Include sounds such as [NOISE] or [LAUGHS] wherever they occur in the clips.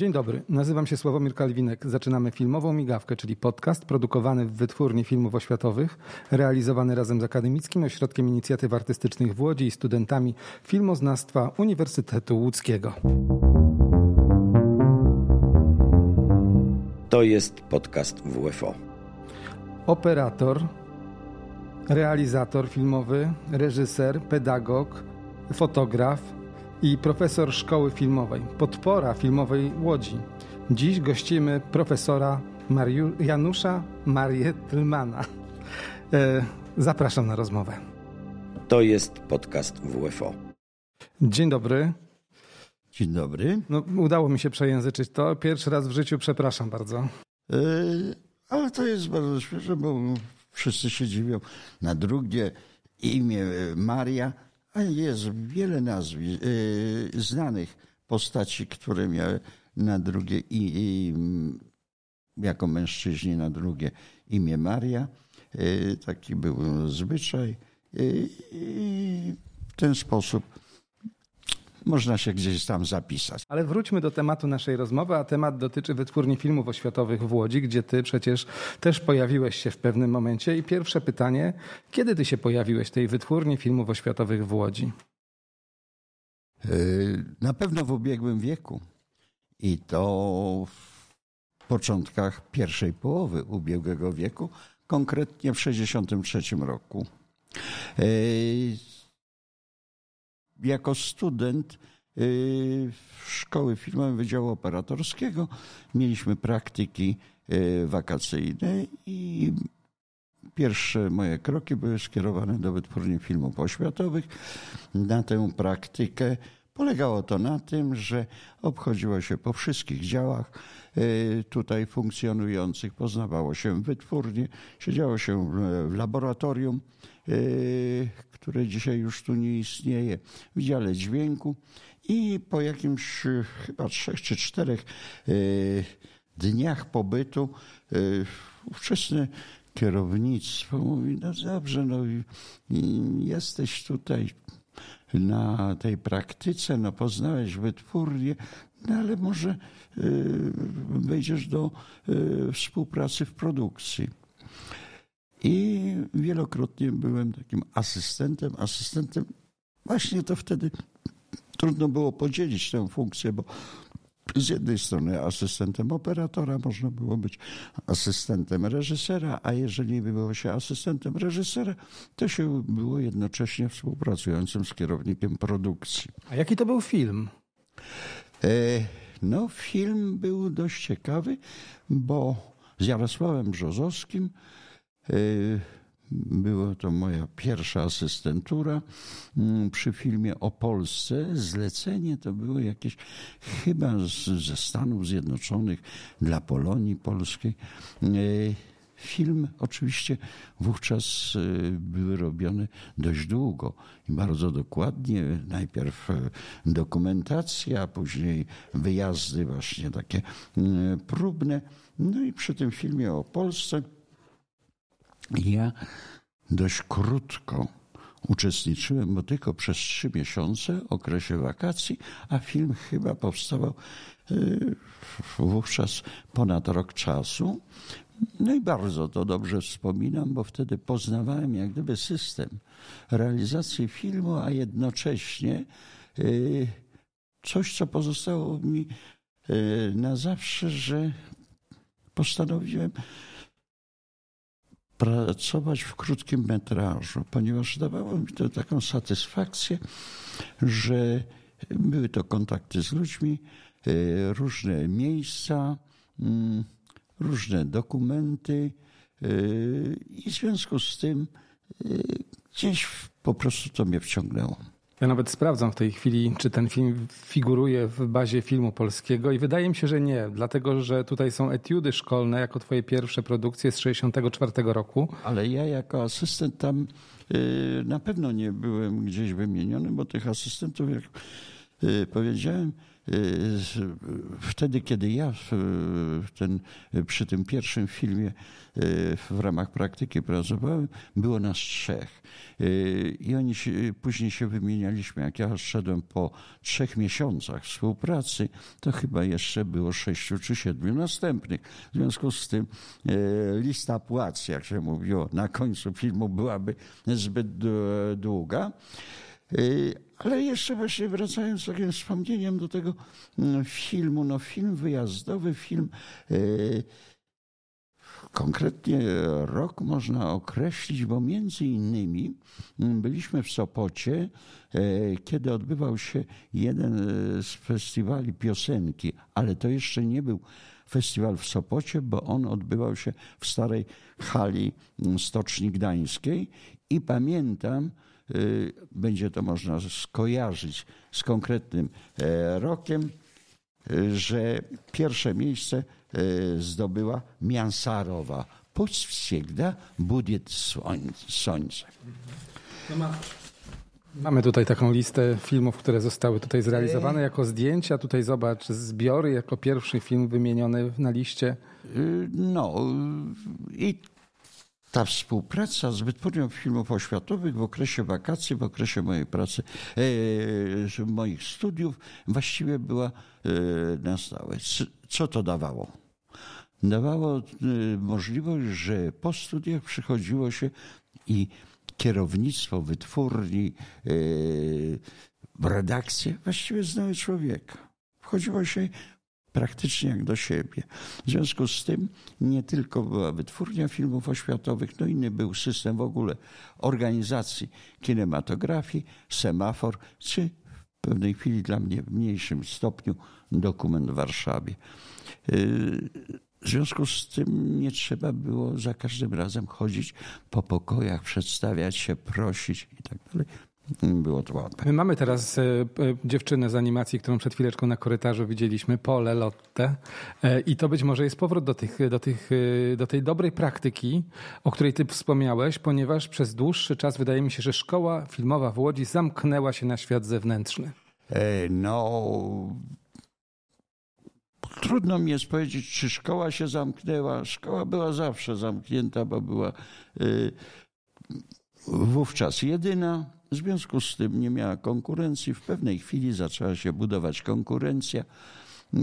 Dzień dobry, nazywam się Sławomir Kalwinek. Zaczynamy filmową migawkę, czyli podcast produkowany w Wytwórni Filmów Oświatowych, realizowany razem z Akademickim Ośrodkiem Inicjatyw Artystycznych w Łodzi i studentami filmoznawstwa Uniwersytetu Łódzkiego. To jest podcast WFO. Operator, realizator filmowy, reżyser, pedagog, fotograf i profesor szkoły filmowej, podpora filmowej Łodzi. Dziś gościmy profesora Mariu Janusza Marietlmana. E, zapraszam na rozmowę. To jest podcast WFO. Dzień dobry. Dzień dobry. No, udało mi się przejęzyczyć to. Pierwszy raz w życiu, przepraszam bardzo. Yy, ale to jest bardzo śmieszne, bo wszyscy się dziwią. Na drugie imię Maria, a jest wiele nazw yy, znanych postaci, które miały na drugie i, i jako mężczyźni na drugie imię Maria. Yy, taki był zwyczaj. I w ten sposób można się gdzieś tam zapisać. Ale wróćmy do tematu naszej rozmowy, a temat dotyczy Wytwórni Filmów Oświatowych w Łodzi, gdzie ty przecież też pojawiłeś się w pewnym momencie. I pierwsze pytanie, kiedy ty się pojawiłeś tej Wytwórni Filmów Oświatowych w Łodzi? Na pewno w ubiegłym wieku. I to w początkach pierwszej połowy ubiegłego wieku, konkretnie w 1963 roku jako student szkoły filmowej Wydziału Operatorskiego mieliśmy praktyki wakacyjne i pierwsze moje kroki były skierowane do wytwórni filmów oświatowych. Na tę praktykę polegało to na tym, że obchodziło się po wszystkich działach tutaj funkcjonujących, poznawało się wytwórnie, siedziało się w laboratorium które dzisiaj już tu nie istnieje, w dźwięku i po jakimś chyba trzech czy czterech dniach pobytu ówczesne kierownictwo mówi, no dobrze, no jesteś tutaj na tej praktyce, no poznałeś wytwórnię, no ale może wejdziesz do współpracy w produkcji. I wielokrotnie byłem takim asystentem, asystentem. Właśnie to wtedy trudno było podzielić tę funkcję, bo z jednej strony asystentem operatora można było być asystentem reżysera, a jeżeli było się asystentem reżysera, to się było jednocześnie współpracującym z kierownikiem produkcji. A jaki to był film? E, no, film był dość ciekawy, bo z Jarosławem Brzozowskim była to moja pierwsza asystentura przy filmie o Polsce. Zlecenie to było jakieś chyba z, ze Stanów Zjednoczonych dla Polonii Polskiej. Film oczywiście wówczas był robiony dość długo i bardzo dokładnie. Najpierw dokumentacja, później wyjazdy właśnie takie próbne. No i przy tym filmie o Polsce ja dość krótko uczestniczyłem, bo tylko przez trzy miesiące okresie wakacji, a film chyba powstawał wówczas ponad rok czasu. No i bardzo to dobrze wspominam, bo wtedy poznawałem jak gdyby system realizacji filmu, a jednocześnie coś, co pozostało mi na zawsze, że postanowiłem pracować w krótkim metrażu, ponieważ dawało mi to taką satysfakcję, że były to kontakty z ludźmi, różne miejsca, różne dokumenty i w związku z tym gdzieś po prostu to mnie wciągnęło. Ja nawet sprawdzam w tej chwili, czy ten film figuruje w bazie filmu polskiego i wydaje mi się, że nie, dlatego że tutaj są etiudy szkolne jako twoje pierwsze produkcje z 64 roku. Ale ja jako asystent tam na pewno nie byłem gdzieś wymieniony, bo tych asystentów, jak powiedziałem, wtedy, kiedy ja ten, przy tym pierwszym filmie w ramach praktyki pracowałem, było nas trzech. I oni się, później się wymienialiśmy. Jak ja szedłem po trzech miesiącach współpracy, to chyba jeszcze było sześciu czy siedmiu następnych. W związku z tym lista płac, jak się mówiło, na końcu filmu byłaby zbyt długa. Ale jeszcze właśnie wracając takim wspomnieniem do tego mm, filmu, no film wyjazdowy, film Konkretnie rok można określić, bo między innymi mm, byliśmy w Sopocie, kiedy odbywał się jeden z festiwali piosenki, ale to jeszcze nie był festiwal w Sopocie, bo on odbywał się w starej hali mm, Stoczni Gdańskiej i pamiętam, y, będzie to można skojarzyć z konkretnym e, rokiem, y, że pierwsze miejsce y, zdobyła Miansarowa. Puść всегда будет słońce. No Mamy tutaj taką listę filmów, które zostały tutaj zrealizowane jako zdjęcia. Tutaj zobacz, zbiory jako pierwszy film wymieniony na liście. No i ta współpraca z Wytwórnią Filmów Oświatowych w okresie wakacji, w okresie mojej pracy, e, moich studiów właściwie była e, na stałe. Co to dawało? Dawało e, możliwość, że po studiach przychodziło się i kierownictwo wytwórni, e, redakcję właściwie znały człowieka. Wchodziło się praktycznie jak do siebie. W związku z tym nie tylko była wytwórnia filmów oświatowych, no inny był system w ogóle organizacji kinematografii, semafor, czy w pewnej chwili dla mnie w mniejszym stopniu dokument w Warszawie. W związku z tym nie trzeba było za każdym razem chodzić po pokojach, przedstawiać się, prosić i tak dalej było to ładne. My mamy teraz e, e, dziewczynę z animacji, którą przed chwileczką na korytarzu widzieliśmy, Pole Lotte. E, I to być może jest powrót do, tych, do, tych, do tej dobrej praktyki, o której ty wspomniałeś, ponieważ przez dłuższy czas wydaje mi się, że szkoła filmowa w Łodzi zamknęła się na świat zewnętrzny. No, trudno mi jest powiedzieć, czy szkoła się zamknęła. Szkoła była zawsze zamknięta, bo była wówczas jedyna w związku z tym nie miała konkurencji. W pewnej chwili zaczęła się budować konkurencja.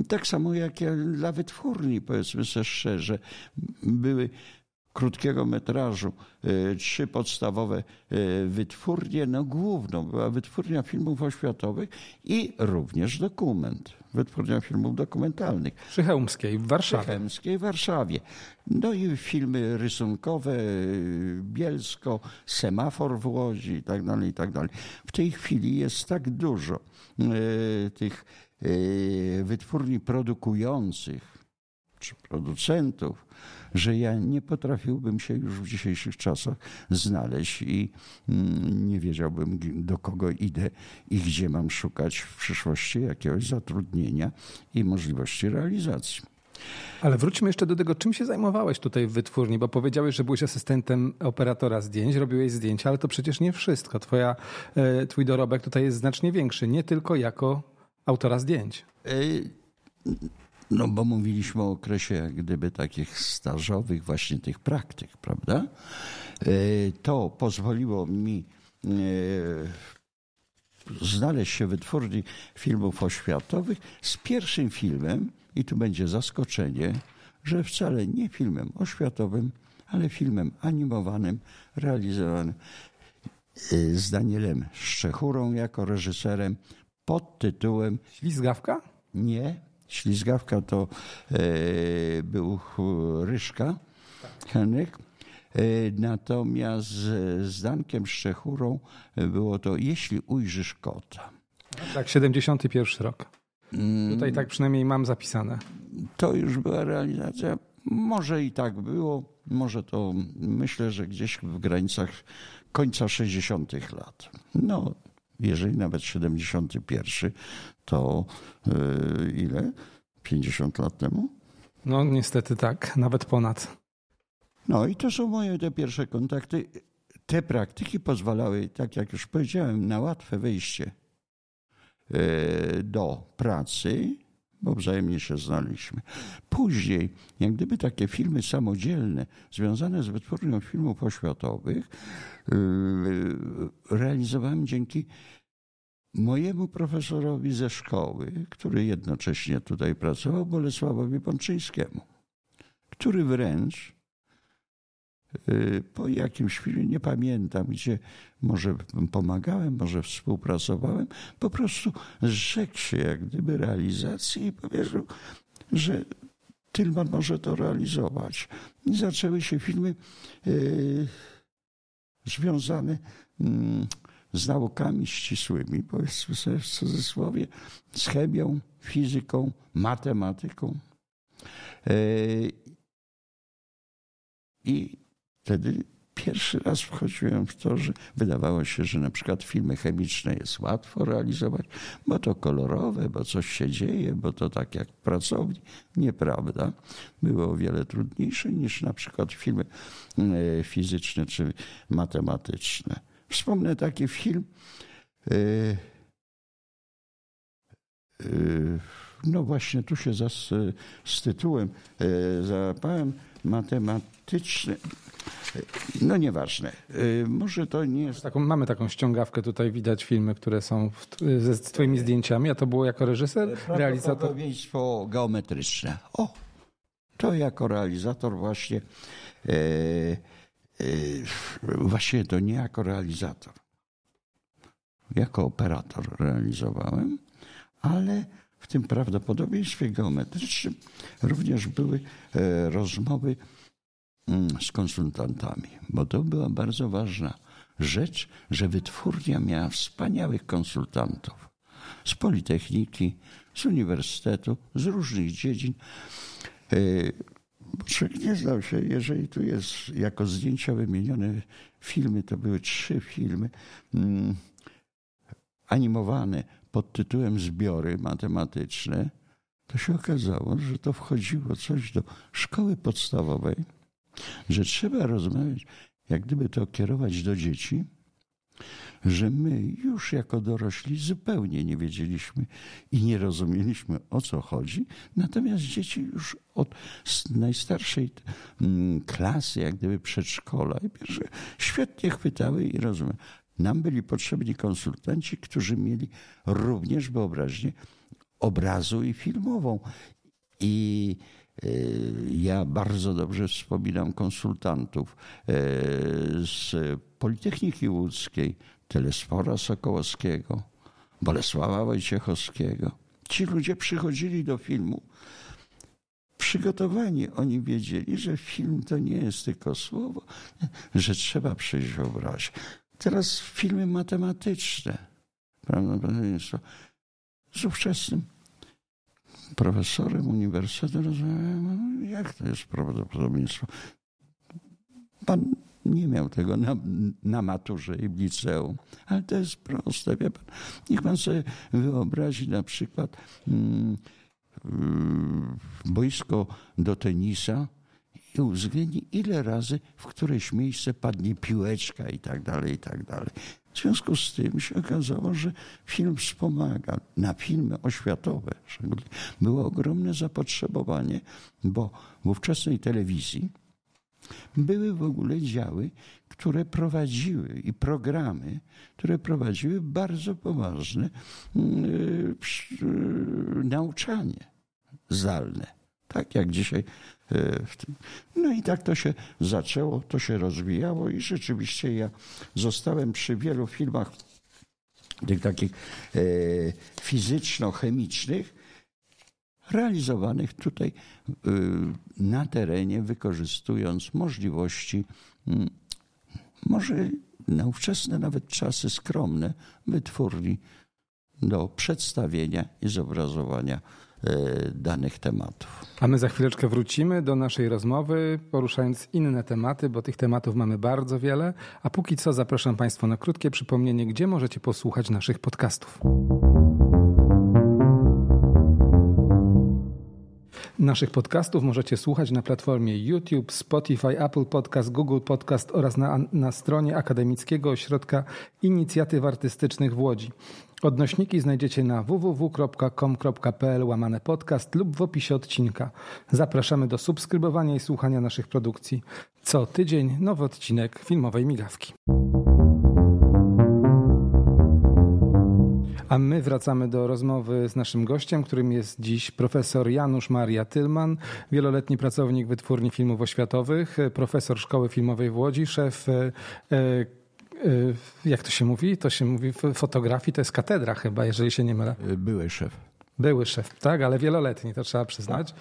Tak samo jak dla wytwórni, powiedzmy sobie szczerze, były krótkiego metrażu, e, trzy podstawowe e, wytwórnie. No główną była wytwórnia filmów oświatowych i również dokument, wytwórnia filmów dokumentalnych. Przy Chełmskiej w Warszawie. Przy Chełmskiej w Warszawie. No i filmy rysunkowe, Bielsko, Semafor w Łodzi i tak dalej, i tak dalej. W tej chwili jest tak dużo e, tych wytwórni produkujących czy producentów, że ja nie potrafiłbym się już w dzisiejszych czasach znaleźć i mm, nie wiedziałbym, do kogo idę i gdzie mam szukać w przyszłości jakiegoś zatrudnienia i możliwości realizacji. Ale wróćmy jeszcze do tego, czym się zajmowałeś tutaj w wytwórni, bo powiedziałeś, że byłeś asystentem operatora zdjęć, robiłeś zdjęcia, ale to przecież nie wszystko. Twoja, e, twój dorobek tutaj jest znacznie większy, nie tylko jako autora zdjęć. E, no bo mówiliśmy o okresie jak gdyby takich stażowych, właśnie tych praktyk, prawda? E, to pozwoliło mi e, znaleźć się wytwórni filmów oświatowych z pierwszym filmem, i tu będzie zaskoczenie, że wcale nie filmem oświatowym, ale filmem animowanym, realizowanym e, z Danielem Szczechurą jako reżyserem pod tytułem Ślizgawka? Nie, Ślizgawka to e, był Ryszka, Henryk. E, natomiast z Dankiem Szczechurą było to Jeśli ujrzysz kota. Tak, 71 rok. Tutaj tak przynajmniej mam zapisane. To już była realizacja. Może i tak było, może to myślę, że gdzieś w granicach końca 60. lat. No, jeżeli nawet 71, to yy, ile? 50 lat temu? No niestety tak, nawet ponad. No i to są moje te pierwsze kontakty. Te praktyki pozwalały, tak jak już powiedziałem, na łatwe wejście do pracy, bo wzajemnie się znaliśmy. Później, jak gdyby takie filmy samodzielne, związane z wytwórnią filmów oświatowych, realizowałem dzięki mojemu profesorowi ze szkoły, który jednocześnie tutaj pracował, Bolesławowi Pączyńskiemu, który wręcz po jakimś filmie, nie pamiętam, gdzie może pomagałem, może współpracowałem, po prostu zrzekł się jak gdyby realizacji i powiedział, że Tylman może to realizować. I zaczęły się filmy yy, związane yy, z naukami ścisłymi, powiedzmy sobie w cudzysłowie, z chemią, fizyką, matematyką. E, I wtedy pierwszy raz wchodziłem w to, że wydawało się, że na przykład filmy chemiczne jest łatwo realizować, bo to kolorowe, bo coś się dzieje, bo to tak jak w pracowni. Nieprawda. Było o wiele trudniejsze niż na przykład filmy e, fizyczne czy matematyczne. Wspomnę taki film. E, e, no właśnie, tu się zas, z tytułem załapałem matematyczny. No nieważne. Może to nie jest. Taką, mamy taką ściągawkę, tutaj widać filmy, które są w, ze, z twoimi zdjęciami, a to było jako reżyser, realizator? Prawdopodobieństwo geometryczne. O, to jako realizator właśnie e, Yy, właściwie to nie jako realizator. Jako operator realizowałem, ale w tym prawdopodobieństwie geometrycznym również były e, rozmowy z konsultantami, bo to była bardzo ważna rzecz, że wytwórnia miała wspaniałych konsultantów z Politechniki, z Uniwersytetu, z różnych dziedzin. E, Człowiek nie znał się, jeżeli tu jest jako zdjęcia wymienione filmy, to były trzy filmy mm, animowane pod tytułem Zbiory matematyczne, to się okazało, że to wchodziło coś do szkoły podstawowej, że trzeba rozmawiać, jak gdyby to kierować do dzieci, że my już jako dorośli zupełnie nie wiedzieliśmy i nie rozumieliśmy o co chodzi, natomiast dzieci już od najstarszej klasy, jak gdyby przedszkola, świetnie chwytały i rozumiały. Nam byli potrzebni konsultanci, którzy mieli również wyobraźnię obrazu i filmową. I ja bardzo dobrze wspominam konsultantów e, z Politechniki Łódzkiej, Telesfora Sokołowskiego, Bolesława Wojciechowskiego. Ci ludzie przychodzili do filmu przygotowani. Oni wiedzieli, że film to nie jest tylko słowo, że trzeba przyjść w obrazie. Teraz filmy matematyczne, prawdopodobieństwo. Z ówczesnym profesorem uniwersytetu rozmawiałem, jak to jest prawdopodobieństwo. Pan nie miał tego na, na maturze i w liceum. Ale to jest proste, wie pan. Niech pan sobie wyobrazi na przykład mm, boisko do tenisa i uwzględni, ile razy w któreś miejsce padnie piłeczka i tak dalej, i tak dalej. W związku z tym się okazało, że film wspomaga. Na filmy oświatowe było ogromne zapotrzebowanie, bo w ówczesnej telewizji były w ogóle działy, które prowadziły i programy, które prowadziły bardzo poważne yy, yy, nauczanie zdalne. Tak jak dzisiaj. Yy, no i tak to się zaczęło, to się rozwijało i rzeczywiście ja zostałem przy wielu filmach tych takich fizyczno-chemicznych, realizowanych tutaj y, na terenie, wykorzystując możliwości, mm, może na ówczesne nawet czasy skromne, wytwórni do przedstawienia i zobrazowania danych tematów. A my za chwileczkę wrócimy do naszej rozmowy, poruszając inne tematy, bo tych tematów mamy bardzo wiele. A póki co zapraszam Państwa na krótkie przypomnienie, gdzie możecie posłuchać naszych podcastów. Naszych podcastów możecie słuchać na platformie YouTube, Spotify, Apple Podcast, Google Podcast oraz na, na stronie Akademickiego Ośrodka Inicjatyw Artystycznych w Łodzi. Odnośniki znajdziecie na www.com.pl łamane podcast lub w opisie odcinka. Zapraszamy do subskrybowania i słuchania naszych produkcji. Co tydzień nowy odcinek filmowej migawki. A my wracamy do rozmowy z naszym gościem, którym jest dziś profesor Janusz Maria Tylman, wieloletni pracownik Wytwórni Filmów Oświatowych, profesor Szkoły Filmowej w Łodzi, szef e, e, jak to się mówi? To się mówi w fotografii, to jest katedra chyba, jeżeli się nie mylę. Były szef. Były szef, tak, ale wieloletni, to trzeba przyznać.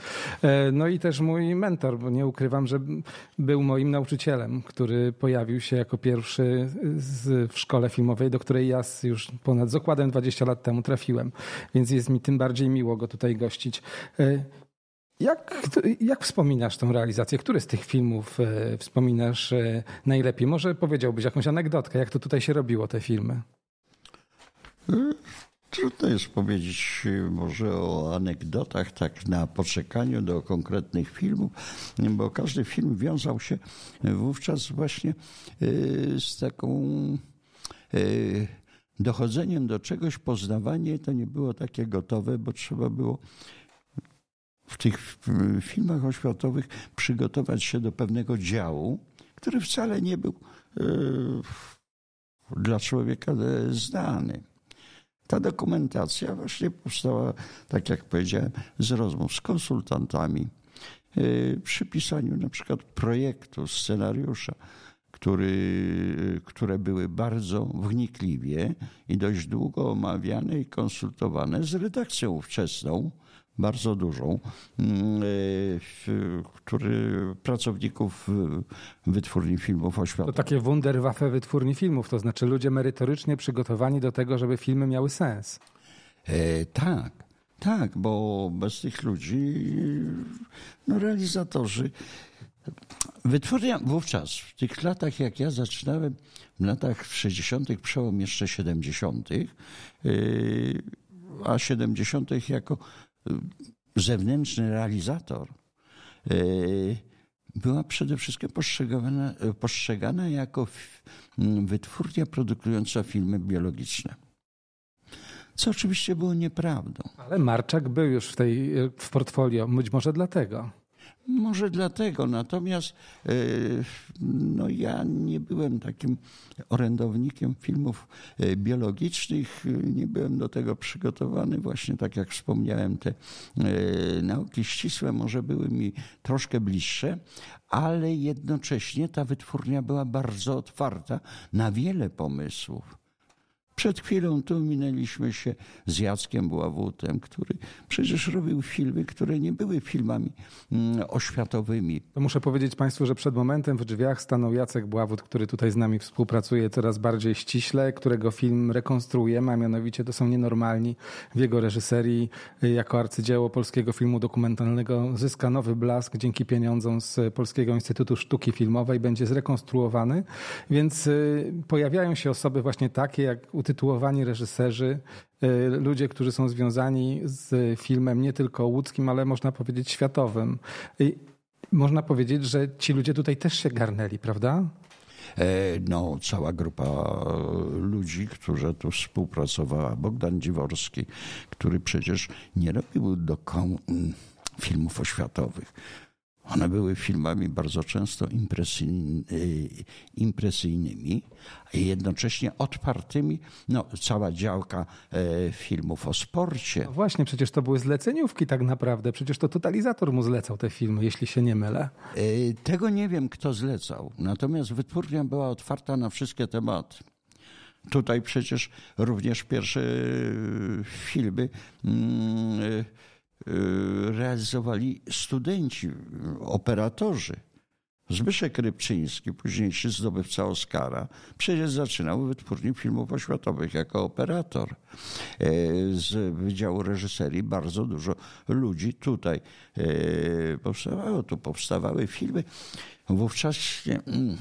E, no i też mój mentor, bo nie ukrywam, że był moim nauczycielem, który pojawił się jako pierwszy z, w szkole filmowej, do której ja już ponad zakładem 20 lat temu trafiłem. Więc jest mi tym bardziej miło go tutaj gościć. E, jak, jak wspominasz tą realizację? Który z tych filmów e, wspominasz najlepiej? Może powiedziałbyś jakąś anegdotkę, jak to tutaj się robiło, te filmy? Trudno jest powiedzieć może o anegdotach tak na poczekaniu do konkretnych filmów, bo każdy film wiązał się wówczas właśnie z taką dochodzeniem do czegoś, poznawanie to nie było takie gotowe, bo trzeba było w tych filmach oświatowych przygotować się do pewnego działu, który wcale nie był y, dla człowieka znany. Ta dokumentacja właśnie powstała, tak jak powiedziałem, z rozmów z konsultantami, y, przy pisaniu na przykład projektu, scenariusza, który, które były bardzo wnikliwie i dość długo omawiane i konsultowane z redakcją ówczesną, bardzo dużą, mm, e, który pracowników wytwórni filmów oświatowych. To takie wunderwaffe wytwórni filmów, to znaczy ludzie merytorycznie przygotowani do tego, żeby filmy miały sens. E, tak, tak, bo bez tych ludzi no, realizatorzy Wytwórnia wówczas, w tych latach, jak ja zaczynałem, w latach 60., przełom jeszcze 70., e, a 70. jako zewnętrzny realizator e, była przede wszystkim postrzegana, postrzegana jako wytwórnia produkująca filmy biologiczne. Co oczywiście było nieprawdą. Ale Marczak był już w tej w portfolio, być może dlatego. Może dlatego, natomiast e, no ja nie byłem takim orędownikiem filmów e, biologicznych, nie byłem do tego przygotowany. Właśnie tak jak wspomniałem, te e, nauki ścisłe może były mi troszkę bliższe, ale jednocześnie ta wytwórnia była bardzo otwarta na wiele pomysłów. Przed chwilą tu minęliśmy się z Jackiem Bławutem, który przecież robił filmy, które nie były filmami mm, oświatowymi. To muszę powiedzieć Państwu, że przed momentem w drzwiach stanął Jacek Bławut, który tutaj z nami współpracuje coraz bardziej ściśle, którego film rekonstruujemy, a mianowicie to są nienormalni. W jego reżyserii y, jako arcydzieło polskiego filmu dokumentalnego zyska nowy blask dzięki pieniądzom z Polskiego Instytutu Sztuki Filmowej, będzie zrekonstruowany, więc y, pojawiają się osoby właśnie takie jak utytułowani reżyserzy, y, ludzie, którzy są związani z filmem nie tylko łódzkim, ale można powiedzieć światowym. I można powiedzieć, że ci ludzie tutaj też się garnęli, prawda? E, no, cała grupa ludzi, którzy tu współpracowała. Bogdan Dziworski, który przecież nie robił do filmów oświatowych. One były filmami bardzo często impresyjnymi, a jednocześnie otwartymi. No, cała działka e, filmów o sporcie. No właśnie, przecież to były zleceniówki tak naprawdę. Przecież to totalizator mu zlecał te filmy, jeśli się nie mylę. E, tego nie wiem, kto zlecał. Natomiast wytwórnia była otwarta na wszystkie tematy. Tutaj przecież również pierwsze e, filmy mm, Y, realizowali studenci, operatorzy. Zbyszek Rybczyński, późniejszy zdobywca Oscara, przecież zaczynał w wytwórni filmów oświatowych jako operator. E, z Wydziału Reżyserii bardzo dużo ludzi tutaj e, powstawało. Tu powstawały filmy. Wówczas mm,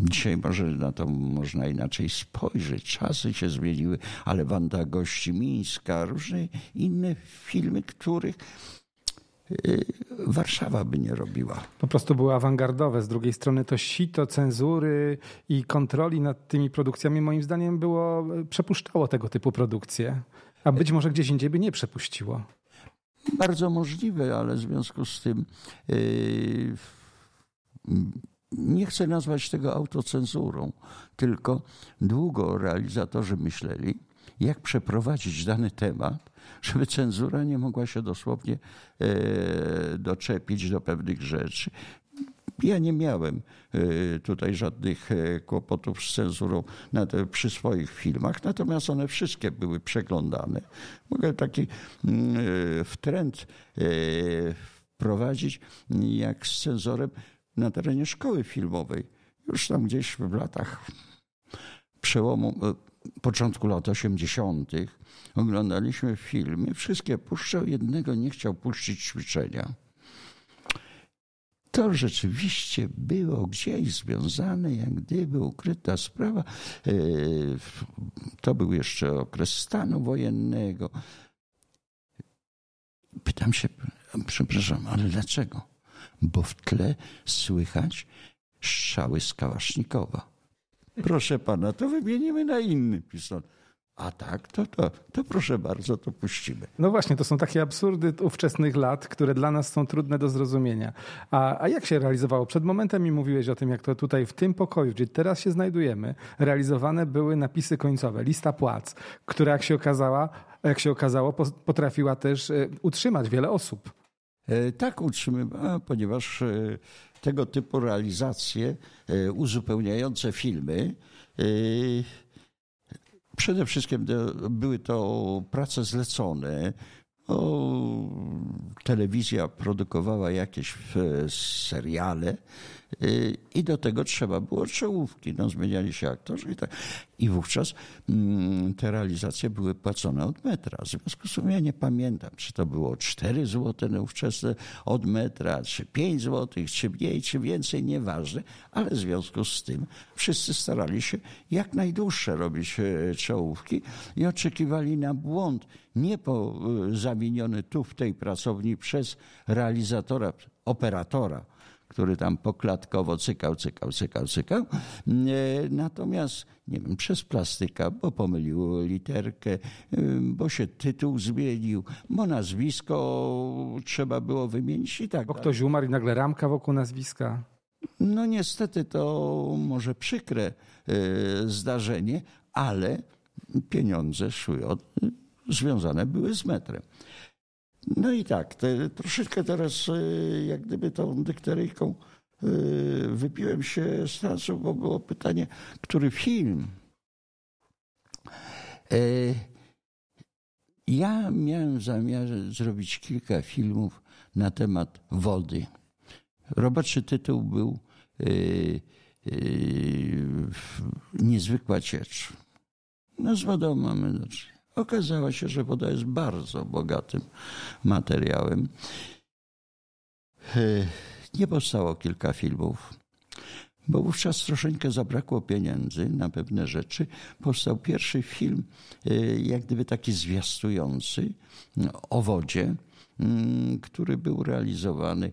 Dzisiaj może na to można inaczej spojrzeć. Czasy się zmieniły, ale Wanda Gościmińska, różne inne filmy, których y, Warszawa by nie robiła. Po prostu były awangardowe. Z drugiej strony to sito cenzury i kontroli nad tymi produkcjami moim zdaniem było, przepuszczało tego typu produkcje. A być może gdzieś indziej by nie przepuściło. Bardzo możliwe, ale w związku z tym yy, nie chcę nazwać tego autocenzurą, tylko długo realizatorzy myśleli, jak przeprowadzić dany temat, żeby cenzura nie mogła się dosłownie e, doczepić do pewnych rzeczy. Ja nie miałem e, tutaj żadnych e, kłopotów z cenzurą przy swoich filmach, natomiast one wszystkie były przeglądane. Mogę taki mm, w trend wprowadzić, jak z cenzorem na terenie szkoły filmowej. Już tam gdzieś w latach przełomu, początku lat 80. oglądaliśmy filmy, wszystkie puszczał, jednego nie chciał puścić ćwiczenia. To rzeczywiście było gdzieś związane, jak gdyby ukryta sprawa. E, to był jeszcze okres stanu wojennego. Pytam się, przepraszam, ale dlaczego? Bo w tle słychać strzały z Kałasznikowa. Proszę pana, to wymienimy na inny pistolet. A tak, to, to, to proszę bardzo, to puścimy. No właśnie, to są takie absurdy ówczesnych lat, które dla nas są trudne do zrozumienia. A, a jak się realizowało? Przed momentem mi mówiłeś o tym, jak to tutaj w tym pokoju, gdzie teraz się znajdujemy, realizowane były napisy końcowe, lista płac, która jak się okazała, jak się okazało, potrafiła też e, utrzymać wiele osób. E, tak utrzymywała, ponieważ e, tego typu realizacje e, uzupełniające filmy. Przede wszystkim były to prace zlecone. O, telewizja produkowała jakieś seriale i do tego trzeba było czołówki. No, zmieniali się aktorzy i tak. I wówczas mm, te realizacje były płacone od metra. W związku z tym ja nie pamiętam, czy to było 4 zł ówczesne od metra, czy 5 zł, czy mniej, czy więcej, nieważne. Ale w związku z tym wszyscy starali się jak najdłuższe robić e, czołówki i oczekiwali na błąd, nie po, e, zamieniony tu w tej pracowni przez realizatora, operatora, który tam poklatkowo cykał, cykał, cykał, cykał. Natomiast, nie wiem, przez plastyka, bo pomylił literkę, bo się tytuł zmienił, bo nazwisko trzeba było wymienić i tak Bo ktoś umarł i nagle ramka wokół nazwiska. No niestety to może przykre e, zdarzenie, ale pieniądze szły od, związane były z metrem. No i tak, te, troszeczkę teraz e, jak gdyby tą dykteryjką e, wypiłem się z transu, bo było pytanie, który film. E, ja miałem zamiar zrobić kilka filmów na temat wody. Roboczy tytuł był Niezwykła ciecz. No z wodą mamy do czynienia. Okazało się, że woda jest bardzo bogatym materiałem. Nie powstało kilka filmów, bo wówczas troszeczkę zabrakło pieniędzy na pewne rzeczy. Powstał pierwszy film, e, jak gdyby taki zwiastujący o wodzie który był realizowany y,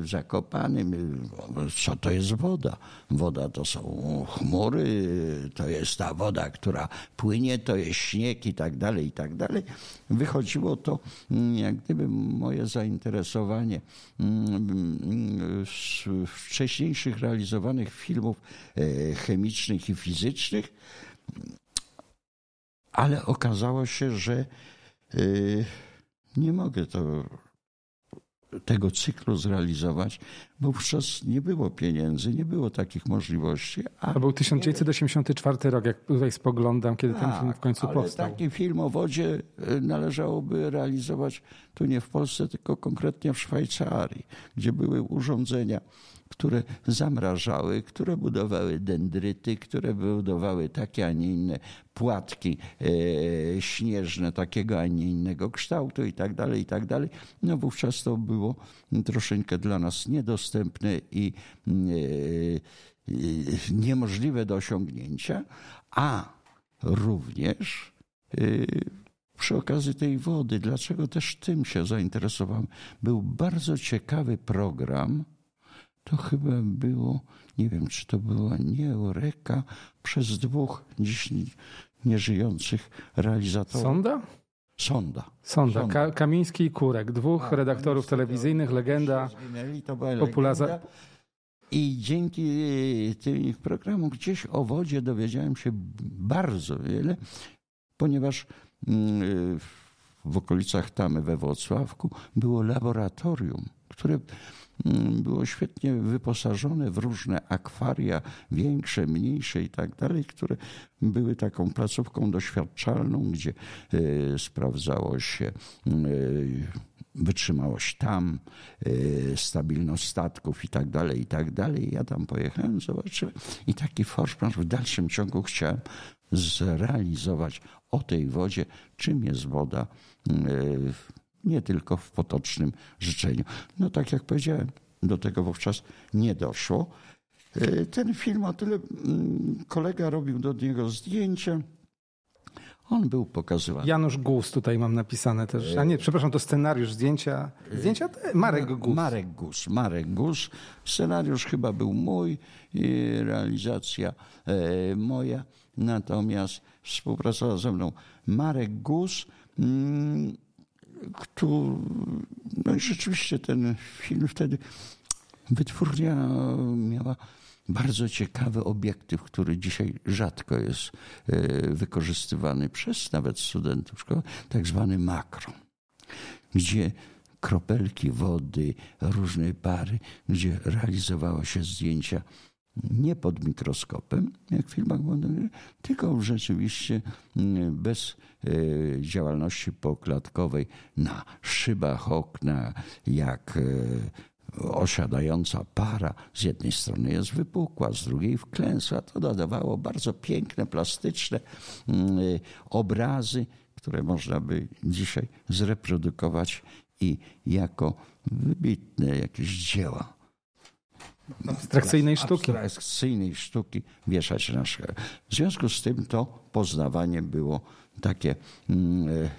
w Zakopanym. Co to jest woda? Woda to są chmury, to jest ta woda, która płynie, to jest śnieg i tak dalej, i tak dalej. Wychodziło to mm, jak gdyby moje zainteresowanie mm, z wcześniejszych realizowanych filmów e, chemicznych i fizycznych, ale okazało się, że y, nie mogę to, tego cyklu zrealizować, bo wówczas nie było pieniędzy, nie było takich możliwości. A to był 1984 rok, jak tutaj spoglądam, kiedy ten film w końcu ale powstał. Taki film o wodzie e, należałoby realizować tu nie w Polsce, tylko konkretnie w Szwajcarii, gdzie były urządzenia które zamrażały, które budowały dendryty, które budowały takie, a nie inne płatki e, śnieżne takiego, a nie innego kształtu i tak dalej, i tak dalej. No wówczas to było troszeczkę dla nas niedostępne i e, e, niemożliwe do osiągnięcia, a również przy okazji tej wody, dlaczego też tym się zainteresowałem, był bardzo ciekawy program. To chyba było, nie wiem, czy to była nie Eureka, przez dwóch dziś nieżyjących realizatorów. Sonda? Sonda. Sonda. Sonda. Ka Kamiński i Kurek. Dwóch A, redaktorów telewizyjnych, legenda. legenda. I dzięki tym ich programom gdzieś o wodzie dowiedziałem się bardzo wiele, ponieważ mm, w okolicach Tamy we Wrocławku było laboratorium, które było świetnie wyposażone w różne akwaria, większe, mniejsze i tak dalej, które były taką placówką doświadczalną, gdzie e, sprawdzało się e, wytrzymałość tam, e, stabilność statków i tak dalej, i tak dalej. Ja tam pojechałem, zobaczyłem i taki forszplansz w dalszym ciągu chciałem zrealizować o tej wodzie, czym jest woda, nie tylko w potocznym życzeniu. No tak jak powiedziałem, do tego wówczas nie doszło. E, Ten film o tyle mm, kolega robił do niego zdjęcia. On był pokazywany. Janusz Gus tutaj mam napisane też. A nie, przepraszam, to scenariusz, zdjęcia. Zdjęcia? Marek Gus. Marek Gus. Marek Gus. Scenariusz chyba był mój, i realizacja e, moja. Natomiast współpracował ze mną Marek Gus, który, no i rzeczywiście ten film wtedy wytwórnia miała bardzo ciekawy obiektyw, który dzisiaj rzadko jest e, wykorzystywany przez nawet studentów szkoły, tak zwany makro, gdzie kropelki wody, różne pary, gdzie realizowało się zdjęcia nie pod mikroskopem, jak w filmach modelnych, tylko rzeczywiście mm, bez e, działalności poklatkowej na szybach okna, jak e, osiadająca para z jednej strony jest wypukła, z drugiej wklęsła. To nadawało bardzo piękne, plastyczne mm, y, obrazy, które można by dzisiaj zreprodukować i jako wybitne jakieś dzieła Abstrakcyjnej sztuki. abstrakcyjnej sztuki wieszać na szkle. W związku z tym to poznawanie było takie mm, e,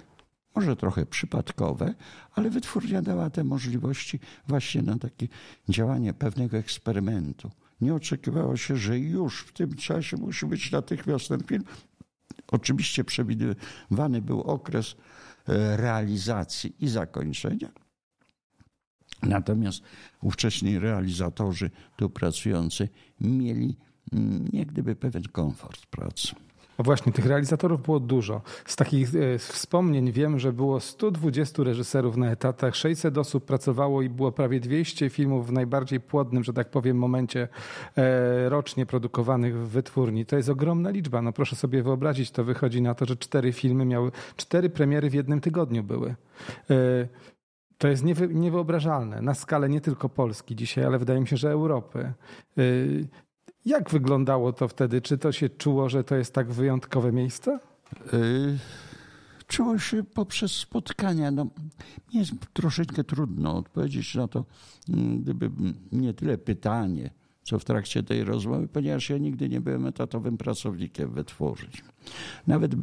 może trochę przypadkowe, ale wytwórnia dała te możliwości właśnie na takie działanie pewnego eksperymentu. Nie oczekiwało się, że już w tym czasie musi być natychmiast ten film. Oczywiście przewidywany był okres e, realizacji i zakończenia. Natomiast ówcześni realizatorzy tu pracujący mieli mm, jak gdyby pewien komfort pracy. No właśnie, tych realizatorów było dużo. Z takich e, wspomnień wiem, że było 120 reżyserów na etatach, 600 osób pracowało i było prawie 200 filmów w najbardziej płodnym, że tak powiem, momencie e, rocznie produkowanych w wytwórni. To jest ogromna liczba. No proszę sobie wyobrazić, to wychodzi na to, że cztery filmy miały, cztery premiery w jednym tygodniu były. To jest niewy, niewyobrażalne na skalę nie tylko Polski dzisiaj, ale wydaje mi się, że Europy. Y, Jak wyglądało to wtedy? Czy to się czuło, że to jest tak wyjątkowe miejsce? Y, Czuło się poprzez spotkania. No, jest troszeczkę trudno odpowiedzieć na to, mm, gdyby nie tyle pytanie, co w trakcie tej rozmowy, ponieważ ja nigdy nie byłem etatowym pracownikiem wytworzyć. Nawet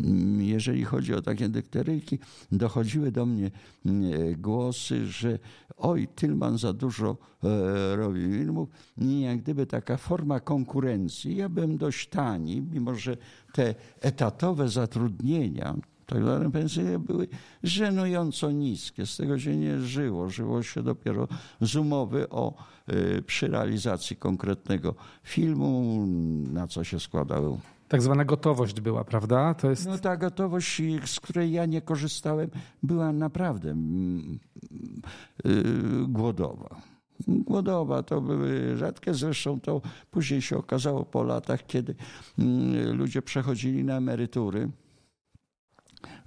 mm, jeżeli chodzi o takie dykteryjki, dochodziły do mnie mm, głosy, że oj, Tylman za dużo e, robi filmów. I jak gdyby taka forma konkurencji. Ja byłem dość tani, mimo że te etatowe zatrudnienia, tak zwane pensje były żenująco niskie. Z tego się nie żyło. Żyło się dopiero z umowy o, y, przy realizacji konkretnego filmu, na co się składały. Tak zwana gotowość była, prawda? To jest No ta gotowość, z której ja nie korzystałem, była naprawdę mm, y, głodowa. Głodowa to były rzadkie, zresztą to później się okazało po latach, kiedy mm, ludzie przechodzili na emerytury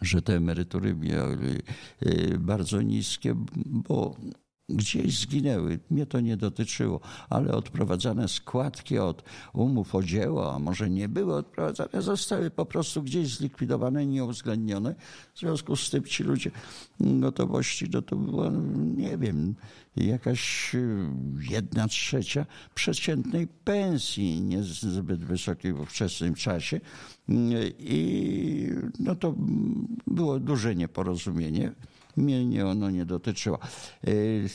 że te emerytury miały y, bardzo niskie, bo gdzieś zginęły. Mnie to nie dotyczyło, ale odprowadzane składki od umów o dzieło, a może nie były odprowadzane, zostały po prostu gdzieś zlikwidowane, nieuwzględnione. W związku z tym ci ludzie gotowości, no to była, nie wiem, jakaś jedna trzecia przeciętnej pensji, niezbyt wysokiej w ówczesnym czasie. I no to było duże nieporozumienie. Mnie ono nie dotyczyło. Y,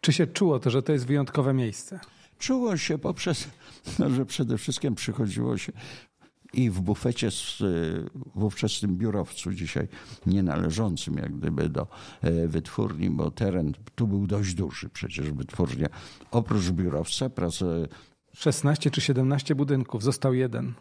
Czy się czuło to, że to jest wyjątkowe miejsce? Czuło się poprzez, [LAUGHS] no, że przede wszystkim przychodziło się i w bufecie z, y, w ówczesnym biurowcu, dzisiaj nie należącym jak gdyby do y, wytwórni, bo teren tu był dość duży przecież wytwórnia. Oprócz biurowca pracę 16 czy 17 budynków, został jeden.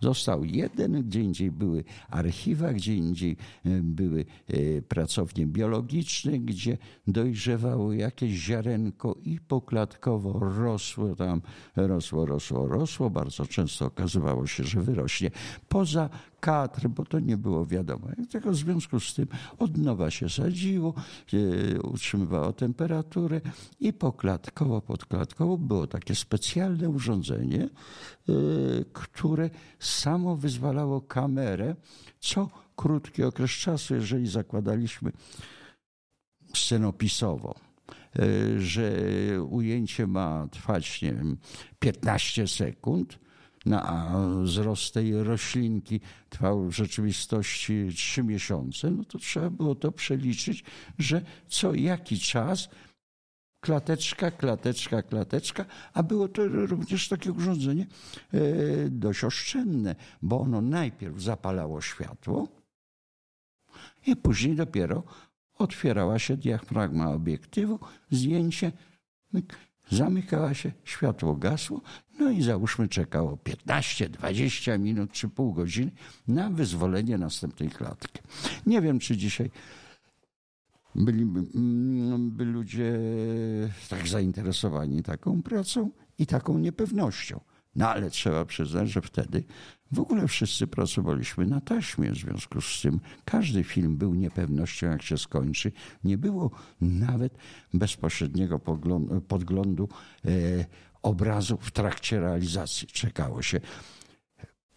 Został jeden, gdzie indziej były archiwa, gdzie indziej e, były e, pracownie biologiczne, gdzie dojrzewało jakieś ziarenko i poklatkowo rosło tam, rosło, rosło, rosło. Bardzo często okazywało się, że wyrośnie poza kadr, bo to nie było wiadomo. Tego w związku z tym od nowa się sadziło, e, utrzymywało temperaturę i poklatkowo, podklatkowo było takie specjalne urządzenie, e, które samo wyzwalało kamerę co krótki okres czasu, jeżeli zakładaliśmy scenopisowo e, że ujęcie ma trwać, nie wiem, 15 sekund, no, a wzrost tej roślinki trwał w rzeczywistości trzy miesiące, no to trzeba było to przeliczyć, że co jaki czas? Klateczka, klateczka, klateczka, a było to również takie urządzenie e, dość oszczędne, bo ono najpierw zapalało światło i później dopiero otwierała się diafragma obiektywu, zdjęcie, zamykała się, światło gasło, no i załóżmy czekało 15, 20 minut czy pół godziny na wyzwolenie następnej klatki. Nie wiem, czy dzisiaj byliby mm, by ludzie tak zainteresowani taką pracą i taką niepewnością. No ale trzeba przyznać, że wtedy w ogóle wszyscy pracowaliśmy na taśmie. W związku z tym każdy film był niepewnością, jak się skończy. Nie było nawet bezpośredniego podglądu e, obrazu w trakcie realizacji. Czekało się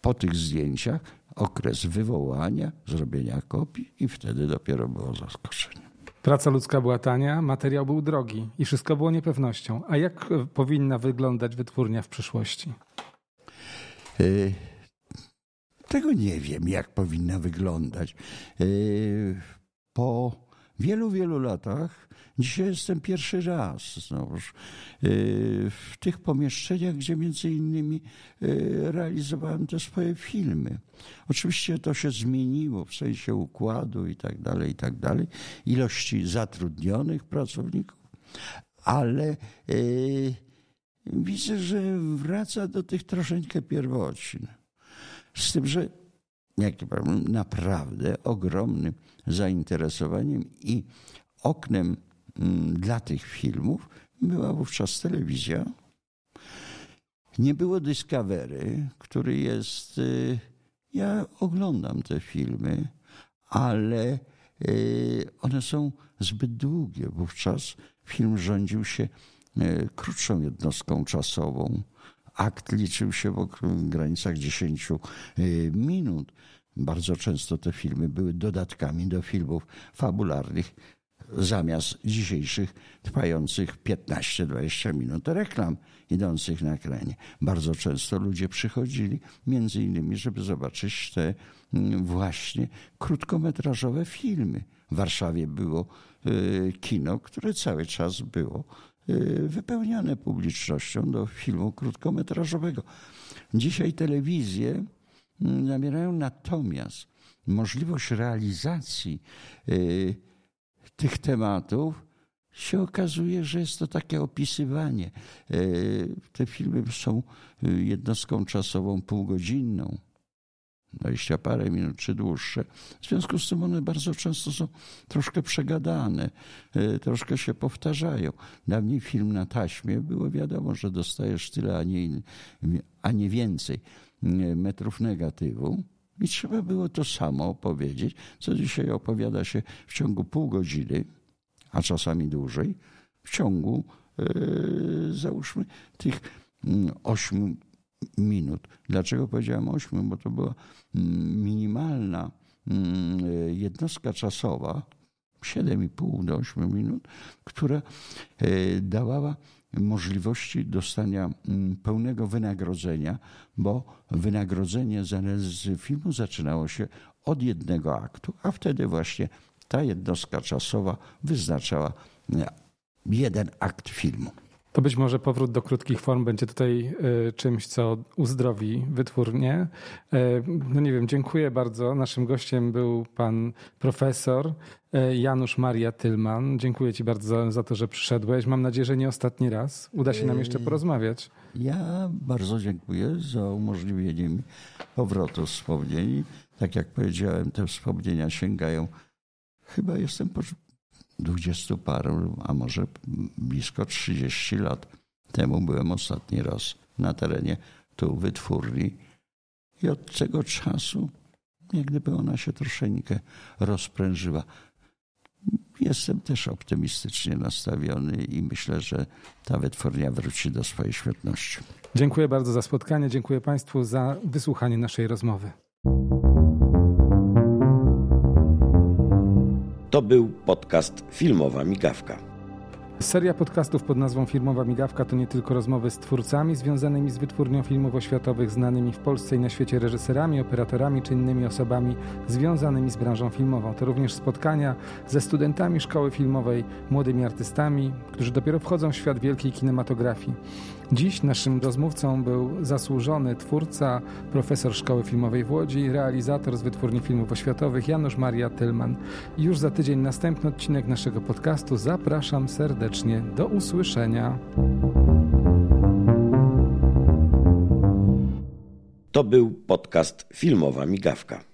po tych zdjęciach okres wywołania, zrobienia kopii i wtedy dopiero było zaskoczenie. Praca ludzka była tania, materiał był drogi i wszystko było niepewnością. A jak powinna wyglądać wytwórnia w przyszłości? E, tego nie wiem, jak powinna wyglądać. E, po wielu, wielu latach, dzisiaj jestem pierwszy raz znowuż e, w tych pomieszczeniach, gdzie między innymi realizowałem te swoje filmy. Oczywiście to się zmieniło w sensie układu i tak dalej, i tak dalej, ilości zatrudnionych pracowników, ale widzę, że wraca do tych troszeczkę pierwocin. Z tym, że jak to powiem, naprawdę ogromnym zainteresowaniem i oknem mm, dla tych filmów była wówczas telewizja. Nie było Discovery, który jest. Y, ja oglądam te filmy, ale y, one są zbyt długie. Wówczas film rządził się y, krótszą jednostką czasową akt liczył się w granicach 10 y, minut. Bardzo często te filmy były dodatkami do filmów fabularnych zamiast dzisiejszych trwających 15-20 minut reklam idących na ekranie. Bardzo często ludzie przychodzili między innymi, żeby zobaczyć te mm, właśnie krótkometrażowe filmy. W Warszawie było y, kino, które cały czas było wypełniane publicznością do filmu krótkometrażowego. Dzisiaj telewizje mm, zabierają natomiast możliwość realizacji y, tych tematów się okazuje, że jest to takie opisywanie. Y, te filmy są jednostką czasową półgodzinną. 20 parę minut czy dłuższe. W związku z tym one bardzo często są troszkę przegadane, e, troszkę się powtarzają. Dawniej film na taśmie było wiadomo, że dostajesz tyle, a nie, a nie więcej e, metrów negatywu. I trzeba było to samo opowiedzieć, co dzisiaj opowiada się w ciągu pół godziny, a czasami dłużej, w ciągu yy, załóżmy tych mm, ośmiu minut. Dlaczego powiedziałem ośmiu? Bo to była mm, minimalna mm, jednostka czasowa, 7,5 do 8 minut, która dawała możliwości dostania mm, pełnego wynagrodzenia, bo wynagrodzenie z filmu zaczynało się od jednego aktu, a wtedy właśnie ta jednostka czasowa wyznaczała e, jeden akt filmu. To być może powrót do krótkich form będzie tutaj e, czymś, co uzdrowi wytwórnie. E, no nie wiem, dziękuję bardzo. Naszym gościem był pan profesor e, Janusz Maria Tylman. Dziękuję ci bardzo za to, że przyszedłeś. Mam nadzieję, że nie ostatni raz. Uda się nam jeszcze porozmawiać. Ja bardzo dziękuję za umożliwienie mi powrotu wspomnień. Tak jak powiedziałem, te wspomnienia sięgają chyba jestem dwudziestu paru, a może blisko 30 lat temu byłem ostatni raz na terenie tu wytwórni i od tego czasu jak gdyby ona się troszeczkę rozprężyła. Jestem też optymistycznie nastawiony i myślę, że ta wytwórnia wróci do swojej świetności. Dziękuję bardzo za spotkanie, dziękuję Państwu za wysłuchanie naszej rozmowy. To był podcast Filmowa Migawka. Seria podcastów pod nazwą Filmowa Migawka to nie tylko rozmowy z twórcami związanymi z wytwórnią filmów oświatowych, znanymi w Polsce i na świecie reżyserami, operatorami czy innymi osobami związanymi z branżą filmową. To również spotkania ze studentami szkoły filmowej, młodymi artystami, którzy dopiero wchodzą w świat wielkiej kinematografii. Dziś naszym rozmówcą był zasłużony twórca, profesor Szkoły Filmowej w Łodzi, realizator z Wytwórni Filmów Oświatowych Janusz Maria Tylman. Już za tydzień następny odcinek naszego podcastu. Zapraszam serdecznie. Do usłyszenia. To był podcast Filmowa Migawka.